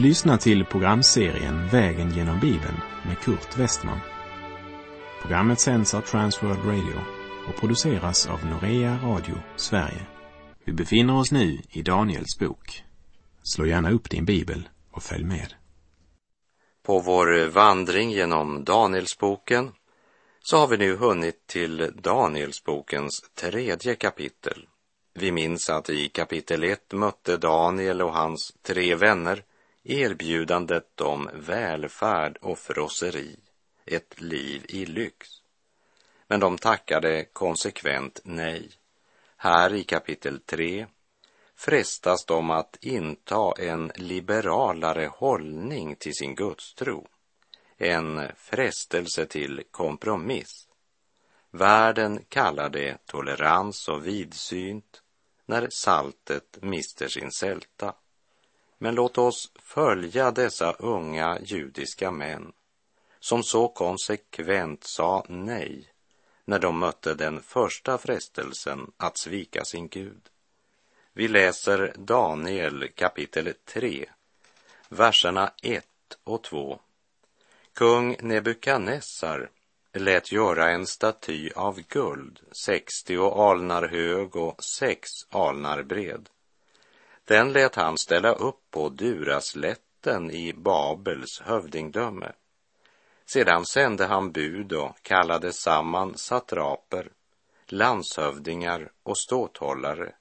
Du lyssnar till programserien Vägen genom Bibeln med Kurt Westman. Programmet sänds av Transworld Radio och produceras av Norea Radio Sverige. Vi befinner oss nu i Daniels bok. Slå gärna upp din bibel och följ med. På vår vandring genom Danielsboken så har vi nu hunnit till Danielsbokens tredje kapitel. Vi minns att i kapitel 1 mötte Daniel och hans tre vänner erbjudandet om välfärd och frosseri, ett liv i lyx. Men de tackade konsekvent nej. Här i kapitel 3 frestas de att inta en liberalare hållning till sin gudstro, en frestelse till kompromiss. Världen kallar det tolerans och vidsynt när saltet mister sin sälta. Men låt oss följa dessa unga judiska män som så konsekvent sa nej när de mötte den första frestelsen att svika sin Gud. Vi läser Daniel kapitel 3, verserna 1 och 2. Kung Nebukadnessar lät göra en staty av guld, 60 alnar hög och sex alnar bred. Den lät han ställa upp på Duraslätten i Babels hövdingdöme. Sedan sände han bud och kallade samman satraper, landshövdingar och ståthållare,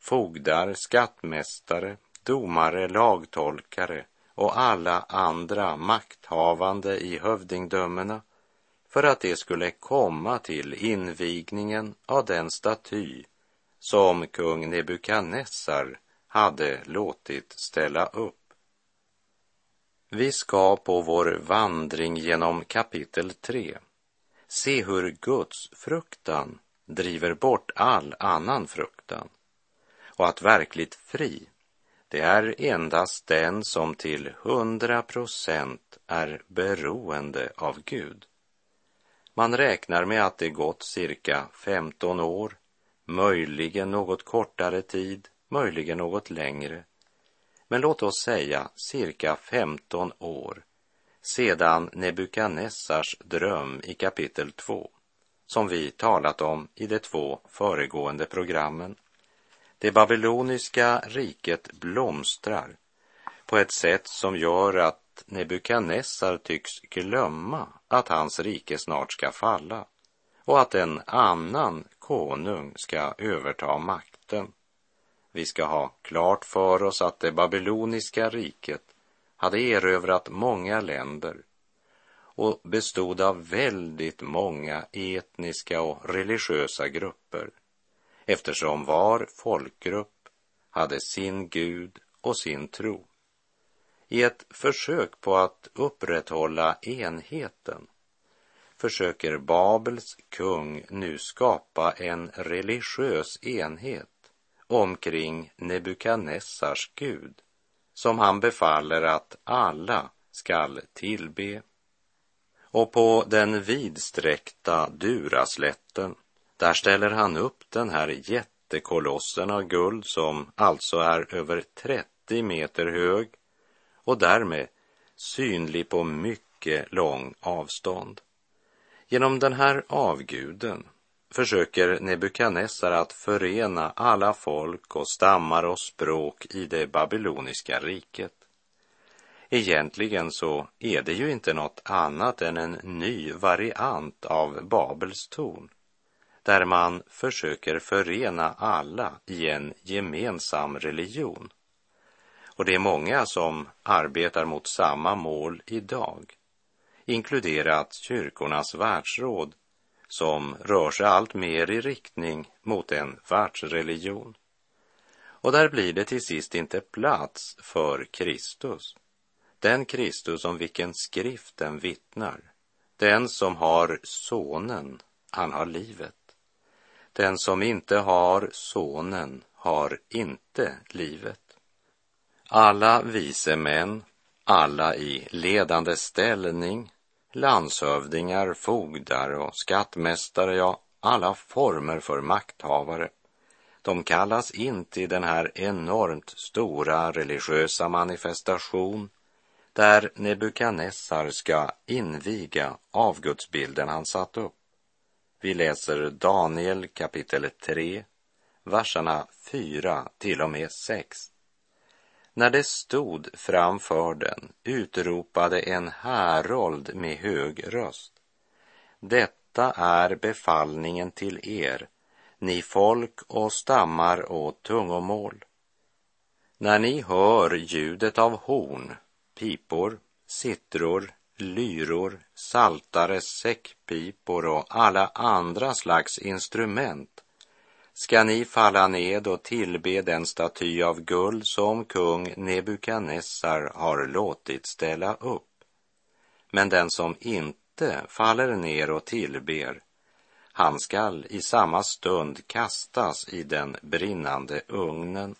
fogdar, skattmästare, domare, lagtolkare och alla andra makthavande i hövdingdömena för att det skulle komma till invigningen av den staty som kung Nebukadnessar hade låtit ställa upp. Vi ska på vår vandring genom kapitel 3 se hur Guds fruktan driver bort all annan fruktan och att verkligt fri, det är endast den som till hundra procent är beroende av Gud. Man räknar med att det gått cirka 15 år, möjligen något kortare tid, möjligen något längre. Men låt oss säga cirka 15 år sedan Nebukadnessars dröm i kapitel 2, som vi talat om i de två föregående programmen. Det babyloniska riket blomstrar på ett sätt som gör att Nebukadnessar tycks glömma att hans rike snart ska falla och att en annan konung ska överta makten. Vi ska ha klart för oss att det babyloniska riket hade erövrat många länder och bestod av väldigt många etniska och religiösa grupper eftersom var folkgrupp hade sin gud och sin tro. I ett försök på att upprätthålla enheten försöker Babels kung nu skapa en religiös enhet omkring Nebukadnessars gud som han befaller att alla skall tillbe. Och på den vidsträckta Duraslätten, där ställer han upp den här jättekolossen av guld som alltså är över 30 meter hög och därmed synlig på mycket lång avstånd. Genom den här avguden försöker Nebukadnessar att förena alla folk och stammar och språk i det babyloniska riket. Egentligen så är det ju inte något annat än en ny variant av Babels torn, där man försöker förena alla i en gemensam religion. Och det är många som arbetar mot samma mål idag, inkluderat kyrkornas världsråd som rör sig allt mer i riktning mot en världsreligion. Och där blir det till sist inte plats för Kristus, den Kristus om vilken skriften vittnar, den som har sonen, han har livet. Den som inte har sonen har inte livet. Alla vise män, alla i ledande ställning, landshövdingar, fogdar och skattmästare, ja, alla former för makthavare, De kallas in till den här enormt stora religiösa manifestation där Nebukadnessar ska inviga avgudsbilden han satt upp. Vi läser Daniel kapitel 3, verserna 4 till och med 6. När det stod framför den utropade en härold med hög röst. Detta är befallningen till er, ni folk och stammar och tungomål. När ni hör ljudet av horn, pipor, sittror, lyror, saltare, säckpipor och alla andra slags instrument ska ni falla ned och tillbe den staty av guld som kung Nebukadnessar har låtit ställa upp. Men den som inte faller ner och tillber, han skall i samma stund kastas i den brinnande ugnen.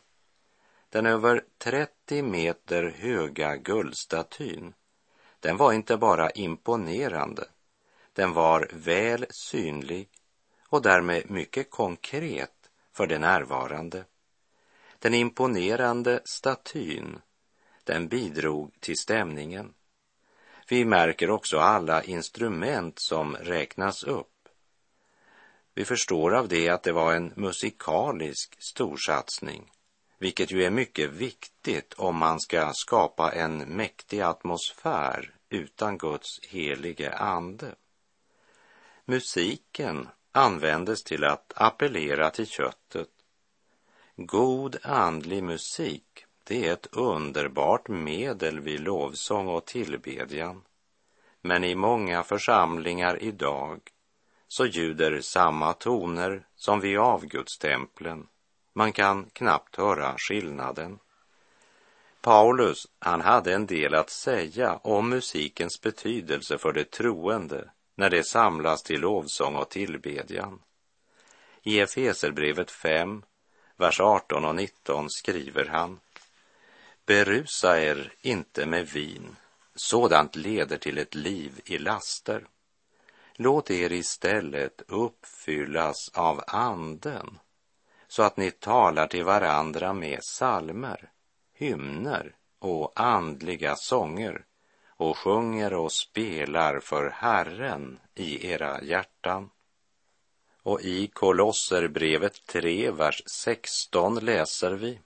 Den över 30 meter höga guldstatyn, den var inte bara imponerande, den var väl synlig och därmed mycket konkret för den närvarande. Den imponerande statyn, den bidrog till stämningen. Vi märker också alla instrument som räknas upp. Vi förstår av det att det var en musikalisk storsatsning, vilket ju är mycket viktigt om man ska skapa en mäktig atmosfär utan Guds helige ande. Musiken användes till att appellera till köttet. God andlig musik, det är ett underbart medel vid lovsång och tillbedjan. Men i många församlingar idag så ljuder samma toner som vid avgudstemplen. Man kan knappt höra skillnaden. Paulus, han hade en del att säga om musikens betydelse för det troende när det samlas till lovsång och tillbedjan. I Efeserbrevet 5, vers 18 och 19 skriver han Berusa er inte med vin, sådant leder till ett liv i laster. Låt er istället uppfyllas av anden så att ni talar till varandra med salmer, hymner och andliga sånger och sjunger och spelar för Herren i era hjärtan. Och i Kolosserbrevet 3, vers 16 läser vi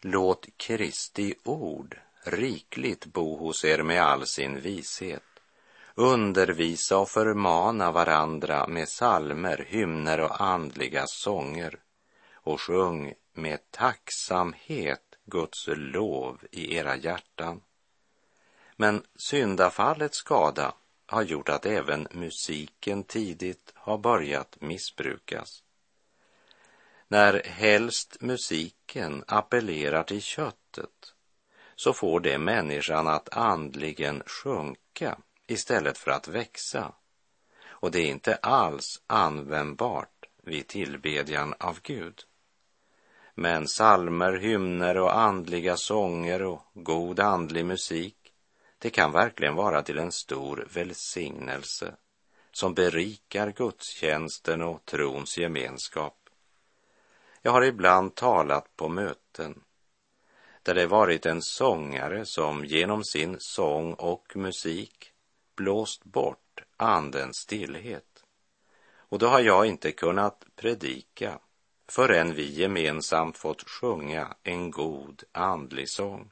Låt Kristi ord rikligt bo hos er med all sin vishet. Undervisa och förmana varandra med salmer, hymner och andliga sånger och sjung med tacksamhet Guds lov i era hjärtan men syndafallets skada har gjort att även musiken tidigt har börjat missbrukas. När helst musiken appellerar till köttet så får det människan att andligen sjunka istället för att växa. Och det är inte alls användbart vid tillbedjan av Gud. Men salmer, hymner och andliga sånger och god andlig musik det kan verkligen vara till en stor välsignelse som berikar gudstjänsten och trons gemenskap. Jag har ibland talat på möten där det varit en sångare som genom sin sång och musik blåst bort andens stillhet. Och då har jag inte kunnat predika förrän vi gemensamt fått sjunga en god andlig sång.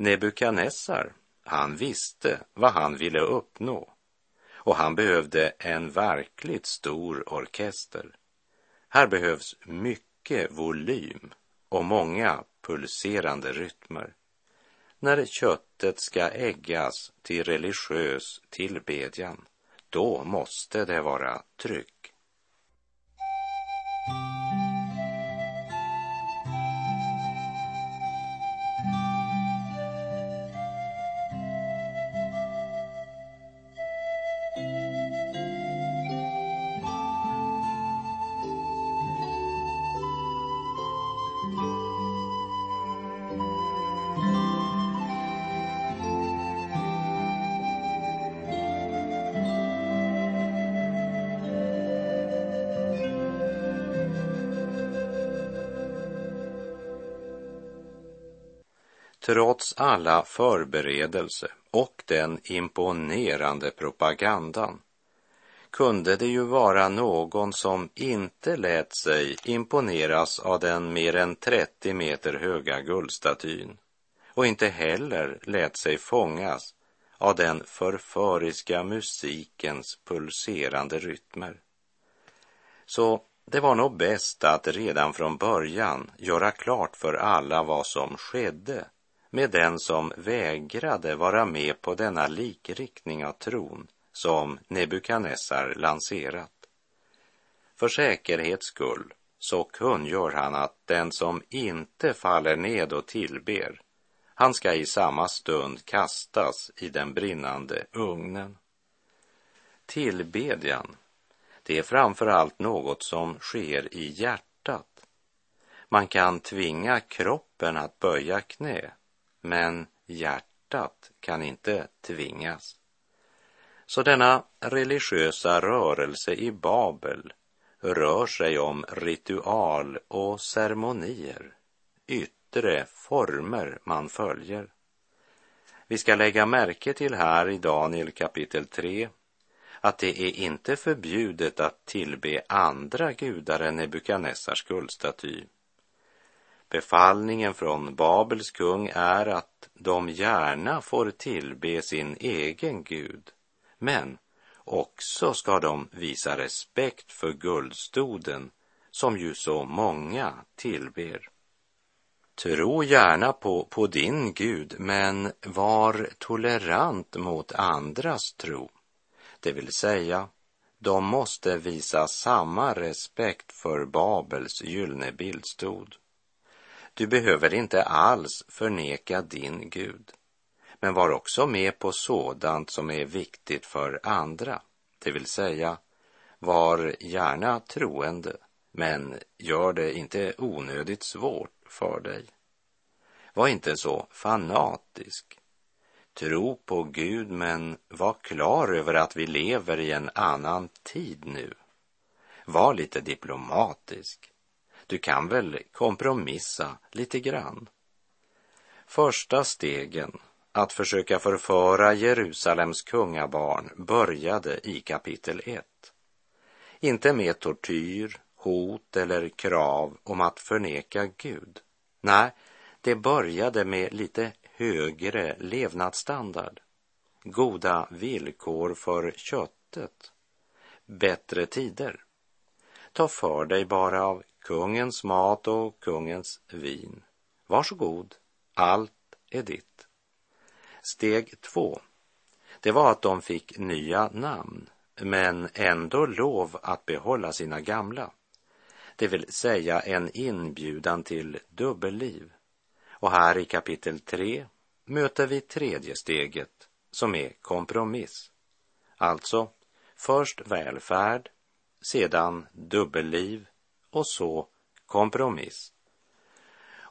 Nebukadnessar, han visste vad han ville uppnå och han behövde en verkligt stor orkester. Här behövs mycket volym och många pulserande rytmer. När köttet ska äggas till religiös tillbedjan, då måste det vara tryck. Trots alla förberedelse och den imponerande propagandan kunde det ju vara någon som inte lät sig imponeras av den mer än 30 meter höga guldstatyn och inte heller lät sig fångas av den förföriska musikens pulserande rytmer. Så det var nog bäst att redan från början göra klart för alla vad som skedde med den som vägrade vara med på denna likriktning av tron som Nebukadnessar lanserat. För säkerhets skull så kungör han att den som inte faller ned och tillber, han ska i samma stund kastas i den brinnande ugnen. Tillbedjan, det är framför allt något som sker i hjärtat. Man kan tvinga kroppen att böja knä, men hjärtat kan inte tvingas. Så denna religiösa rörelse i Babel rör sig om ritual och ceremonier, yttre former man följer. Vi ska lägga märke till här i Daniel kapitel 3 att det är inte förbjudet att tillbe andra gudar än Nebukadnessars guldstaty. Befallningen från Babels kung är att de gärna får tillbe sin egen gud men också ska de visa respekt för guldstoden som ju så många tillber. Tro gärna på, på din Gud, men var tolerant mot andras tro. Det vill säga, de måste visa samma respekt för Babels gyllene bildstod. Du behöver inte alls förneka din Gud men var också med på sådant som är viktigt för andra, det vill säga var gärna troende, men gör det inte onödigt svårt för dig. Var inte så fanatisk. Tro på Gud, men var klar över att vi lever i en annan tid nu. Var lite diplomatisk. Du kan väl kompromissa lite grann. Första stegen att försöka förföra Jerusalems kungabarn började i kapitel 1. Inte med tortyr, hot eller krav om att förneka Gud. Nej, det började med lite högre levnadsstandard, goda villkor för köttet, bättre tider. Ta för dig bara av kungens mat och kungens vin. Varsågod, allt är ditt. Steg två, det var att de fick nya namn, men ändå lov att behålla sina gamla. Det vill säga en inbjudan till dubbelliv. Och här i kapitel 3 möter vi tredje steget, som är kompromiss. Alltså, först välfärd, sedan dubbelliv och så kompromiss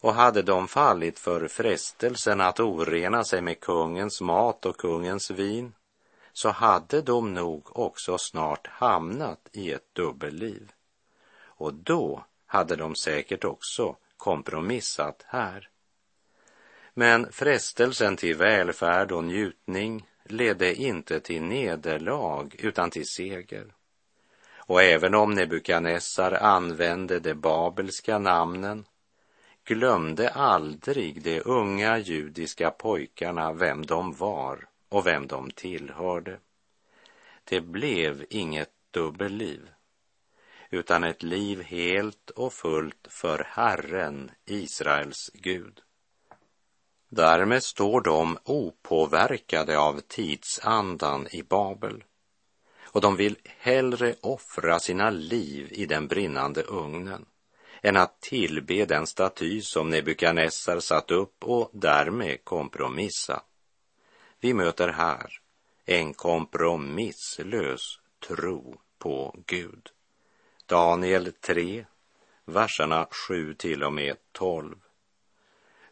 och hade de fallit för frestelsen att orena sig med kungens mat och kungens vin så hade de nog också snart hamnat i ett dubbelliv. Och då hade de säkert också kompromissat här. Men frestelsen till välfärd och njutning ledde inte till nederlag utan till seger. Och även om Nebukadnessar använde de babelska namnen glömde aldrig de unga judiska pojkarna vem de var och vem de tillhörde. Det blev inget dubbelliv, utan ett liv helt och fullt för Herren, Israels Gud. Därmed står de opåverkade av tidsandan i Babel och de vill hellre offra sina liv i den brinnande ugnen än att tillbe den staty som Nebukadnessar satt upp och därmed kompromissa. Vi möter här en kompromisslös tro på Gud. Daniel 3, verserna 7 till och med 12.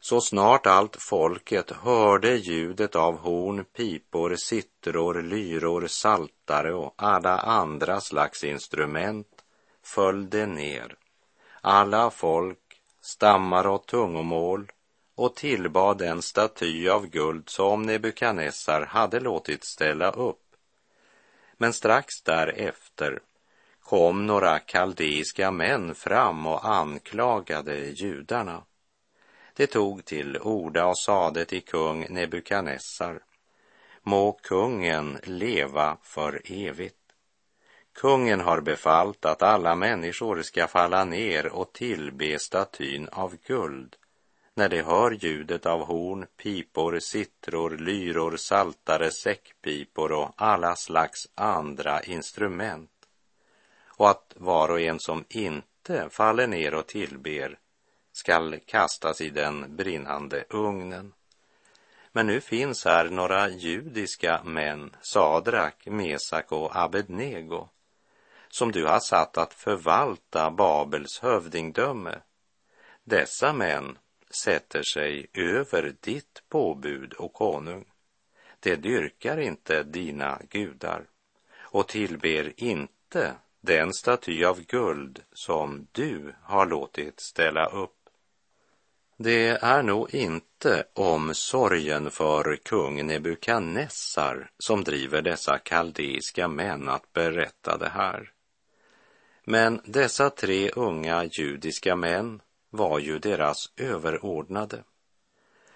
Så snart allt folket hörde ljudet av horn, pipor, sittror, lyror, saltare och alla andra slags instrument föll det ner alla folk, stammar och tungomål och tillbad den staty av guld som Nebukadnessar hade låtit ställa upp. Men strax därefter kom några kaldeiska män fram och anklagade judarna. De tog till orda och sade till kung Nebukadnessar, må kungen leva för evigt. Kungen har befallt att alla människor ska falla ner och tillbe statyn av guld när de hör ljudet av horn, pipor, sittror, lyror, saltare, säckpipor och alla slags andra instrument och att var och en som inte faller ner och tillber skall kastas i den brinnande ugnen. Men nu finns här några judiska män, Sadrak, Mesak och Abednego, som du har satt att förvalta Babels hövdingdöme. Dessa män sätter sig över ditt påbud och konung. De dyrkar inte dina gudar och tillber inte den staty av guld som du har låtit ställa upp. Det är nog inte omsorgen för kung Nebukadnessar som driver dessa kaldeiska män att berätta det här. Men dessa tre unga judiska män var ju deras överordnade.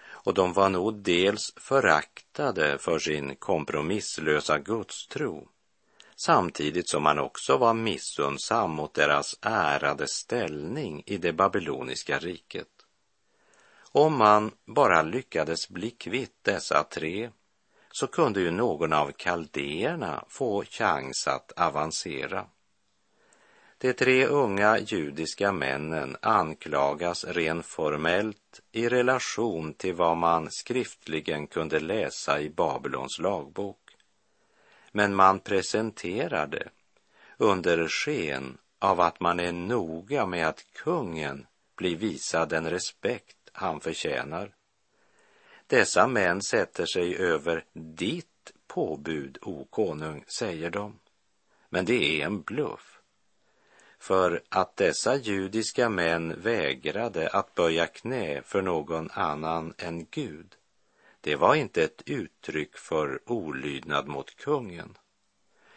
Och de var nog dels föraktade för sin kompromisslösa gudstro samtidigt som man också var missunnsam mot deras ärade ställning i det babyloniska riket. Om man bara lyckades bli kvitt dessa tre så kunde ju någon av kaldéerna få chans att avancera. De tre unga judiska männen anklagas rent formellt i relation till vad man skriftligen kunde läsa i Babylons lagbok men man presenterar det under sken av att man är noga med att kungen blir visad den respekt han förtjänar. Dessa män sätter sig över ditt påbud, o konung, säger de. Men det är en bluff. För att dessa judiska män vägrade att böja knä för någon annan än Gud det var inte ett uttryck för olydnad mot kungen,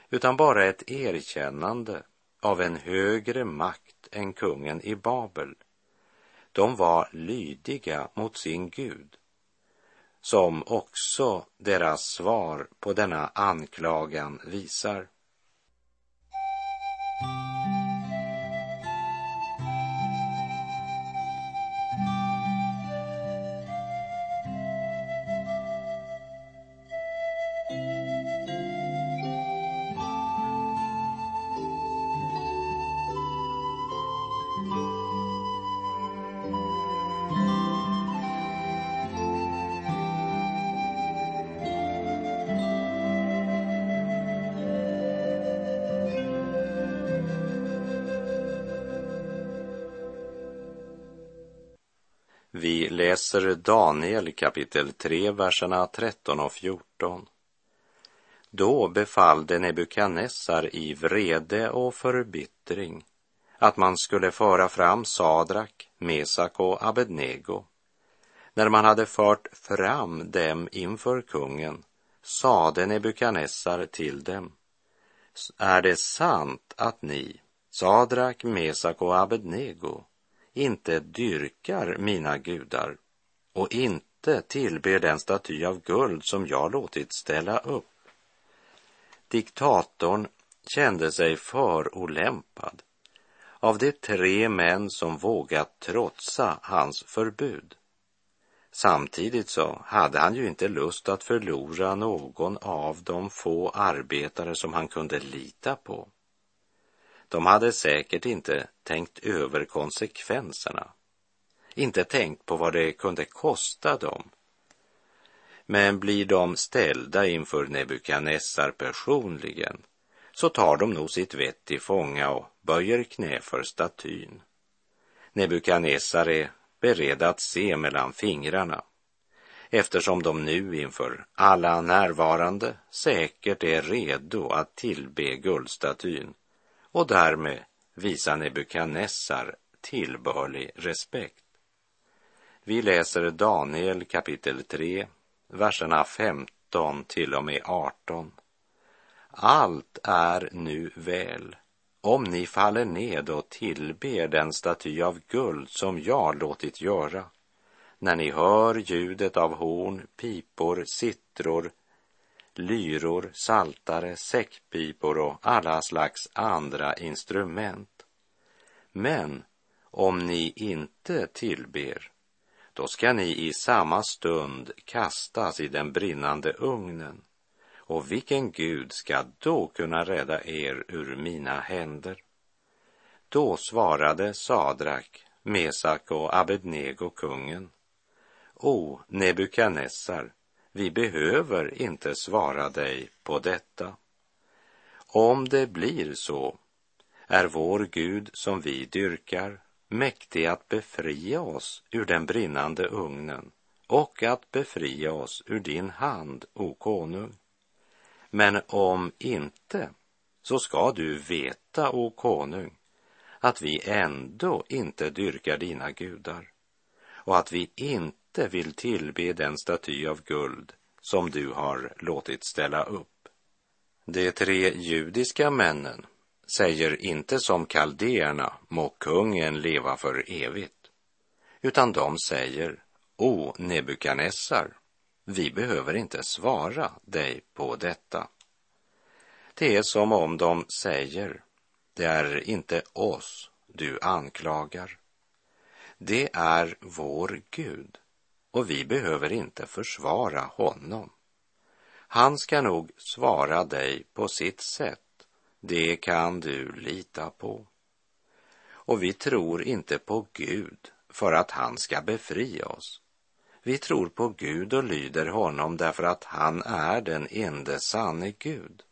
utan bara ett erkännande av en högre makt än kungen i Babel. De var lydiga mot sin Gud, som också deras svar på denna anklagan visar. Läser Daniel kapitel 3, verserna 13 och 14. Då befallde Nebukadnessar i vrede och förbittring att man skulle föra fram Sadrak, Mesak och Abednego. När man hade fört fram dem inför kungen sade Nebukadnessar till dem, är det sant att ni, Sadrak, Mesak och Abednego, inte dyrkar mina gudar och inte tillber den staty av guld som jag låtit ställa upp. Diktatorn kände sig förolämpad av de tre män som vågat trotsa hans förbud. Samtidigt så hade han ju inte lust att förlora någon av de få arbetare som han kunde lita på. De hade säkert inte tänkt över konsekvenserna, inte tänkt på vad det kunde kosta dem. Men blir de ställda inför Nebukadnessar personligen så tar de nog sitt vett till fånga och böjer knä för statyn. Nebukadnessar är beredd att se mellan fingrarna eftersom de nu inför alla närvarande säkert är redo att tillbe guldstatyn och därmed visa Nebukadnessar tillbörlig respekt. Vi läser Daniel kapitel 3, verserna 15 till och med 18. Allt är nu väl om ni faller ned och tillber den staty av guld som jag låtit göra. När ni hör ljudet av horn, pipor, sittror, lyror, saltare, säckpipor och alla slags andra instrument. Men om ni inte tillber, då ska ni i samma stund kastas i den brinnande ugnen. Och vilken Gud ska då kunna rädda er ur mina händer? Då svarade Sadrak, Mesak och Abednego kungen. O, Nebukadnessar, vi behöver inte svara dig på detta. Om det blir så är vår Gud som vi dyrkar mäktig att befria oss ur den brinnande ugnen och att befria oss ur din hand, o konung. Men om inte, så ska du veta, o konung, att vi ändå inte dyrkar dina gudar och att vi inte vill tillbe den staty av guld som du har låtit ställa upp. De tre judiska männen säger inte som kaldéerna, må kungen leva för evigt, utan de säger, O Nebukadnessar, vi behöver inte svara dig på detta. Det är som om de säger, det är inte oss du anklagar. Det är vår Gud och vi behöver inte försvara honom. Han ska nog svara dig på sitt sätt det kan du lita på. Och vi tror inte på Gud för att han ska befria oss. Vi tror på Gud och lyder honom därför att han är den ende sanne Gud.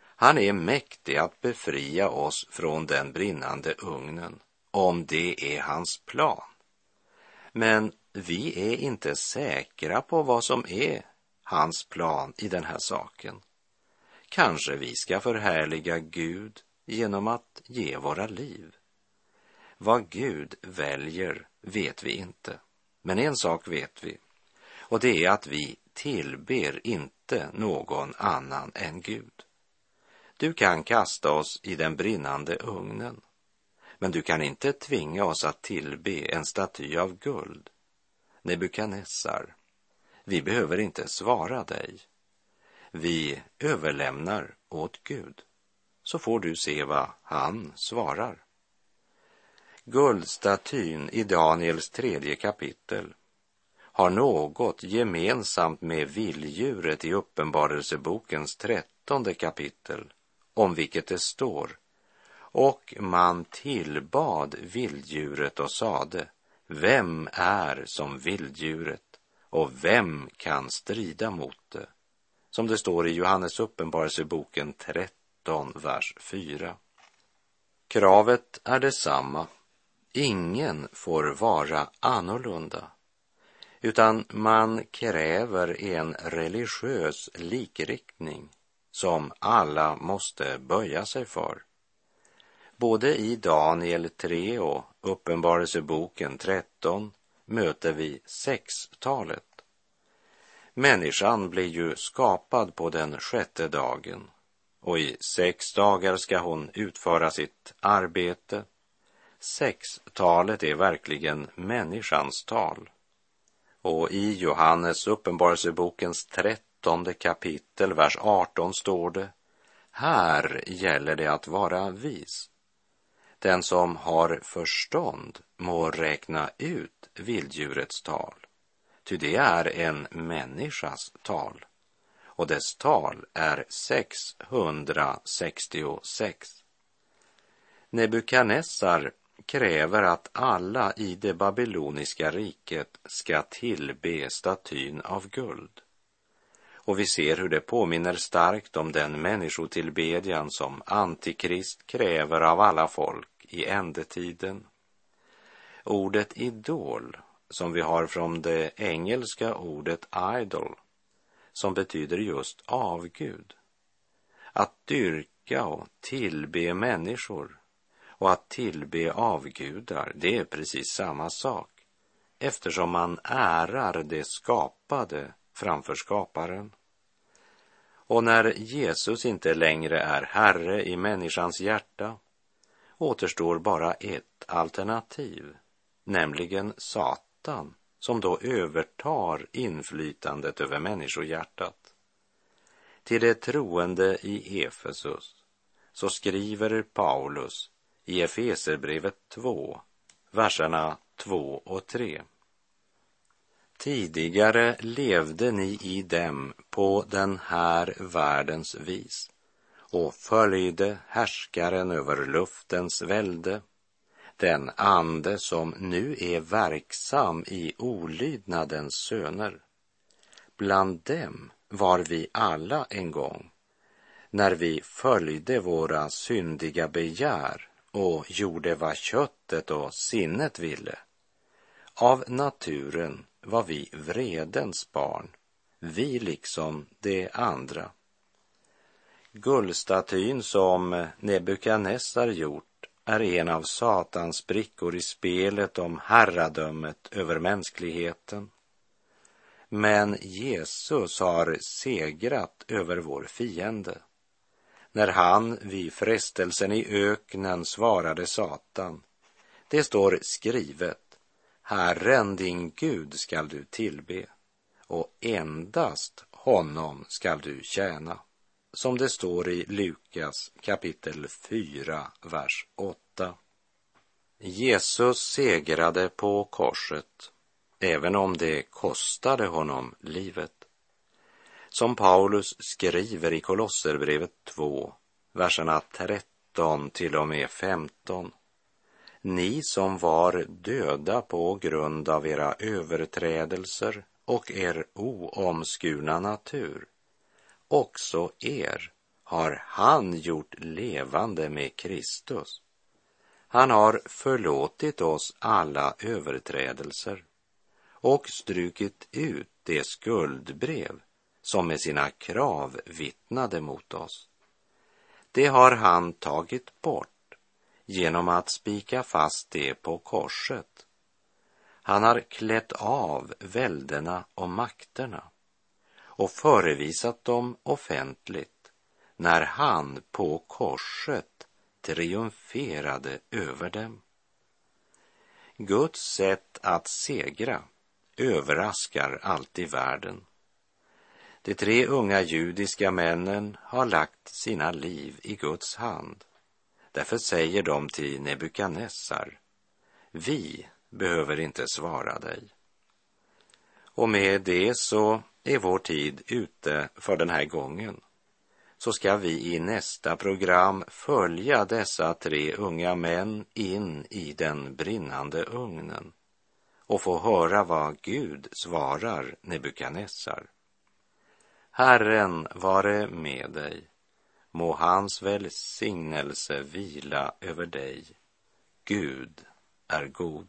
Han är mäktig att befria oss från den brinnande ugnen, om det är hans plan. Men vi är inte säkra på vad som är hans plan i den här saken. Kanske vi ska förhärliga Gud genom att ge våra liv. Vad Gud väljer vet vi inte, men en sak vet vi och det är att vi tillber inte någon annan än Gud. Du kan kasta oss i den brinnande ugnen, men du kan inte tvinga oss att tillbe en staty av guld. Nebukadnessar, vi behöver inte svara dig vi överlämnar åt Gud, så får du se vad han svarar. Guldstatyn i Daniels tredje kapitel har något gemensamt med vilddjuret i Uppenbarelsebokens trettonde kapitel, om vilket det står och man tillbad vilddjuret och sade, vem är som vilddjuret och vem kan strida mot det? Som det står i Johannes uppenbarelseboken 13, vers 4. Kravet är detsamma. Ingen får vara annorlunda, utan man kräver en religiös likriktning som alla måste böja sig för. Både i Daniel 3 och Uppenbarelseboken 13 möter vi sextalet Människan blir ju skapad på den sjätte dagen och i sex dagar ska hon utföra sitt arbete. Sextalet är verkligen människans tal. Och i Johannes uppenbarelsebokens trettonde kapitel, vers 18 står det Här gäller det att vara vis. Den som har förstånd må räkna ut vilddjurets tal Ty det är en människas tal och dess tal är 666. Nebukadnessar kräver att alla i det babyloniska riket ska tillbe statyn av guld. Och vi ser hur det påminner starkt om den människotillbedjan som Antikrist kräver av alla folk i ändetiden. Ordet idol som vi har från det engelska ordet idol, som betyder just avgud. Att dyrka och tillbe människor och att tillbe avgudar, det är precis samma sak. eftersom man ärar det skapade framför skaparen. Och när Jesus inte längre är herre i människans hjärta återstår bara ett alternativ, nämligen Satan, som då övertar inflytandet över människohjärtat. Till de troende i Efesus så skriver Paulus i Efeserbrevet 2, verserna 2 och 3. Tidigare levde ni i dem på den här världens vis och följde härskaren över luftens välde, den ande som nu är verksam i olydnadens söner. Bland dem var vi alla en gång, när vi följde våra syndiga begär och gjorde vad köttet och sinnet ville. Av naturen var vi vredens barn, vi liksom de andra. Guldstatyn som Nebukadnessar gjort är en av Satans brickor i spelet om herradömet över mänskligheten. Men Jesus har segrat över vår fiende. När han vid frestelsen i öknen svarade Satan, det står skrivet, Herren din Gud skall du tillbe och endast honom skall du tjäna som det står i Lukas kapitel 4, vers 8. Jesus segrade på korset, även om det kostade honom livet. Som Paulus skriver i Kolosserbrevet 2, verserna 13 till och med 15. Ni som var döda på grund av era överträdelser och er oomskurna natur också er har han gjort levande med Kristus. Han har förlåtit oss alla överträdelser och strukit ut det skuldbrev som med sina krav vittnade mot oss. Det har han tagit bort genom att spika fast det på korset. Han har klätt av välderna och makterna och förevisat dem offentligt när han på korset triumferade över dem. Guds sätt att segra överraskar alltid världen. De tre unga judiska männen har lagt sina liv i Guds hand. Därför säger de till Nebukadnessar, vi behöver inte svara dig. Och med det så är vår tid ute för den här gången så ska vi i nästa program följa dessa tre unga män in i den brinnande ugnen och få höra vad Gud svarar Nebukadnessar. Herren vare med dig. Må hans välsignelse vila över dig. Gud är god.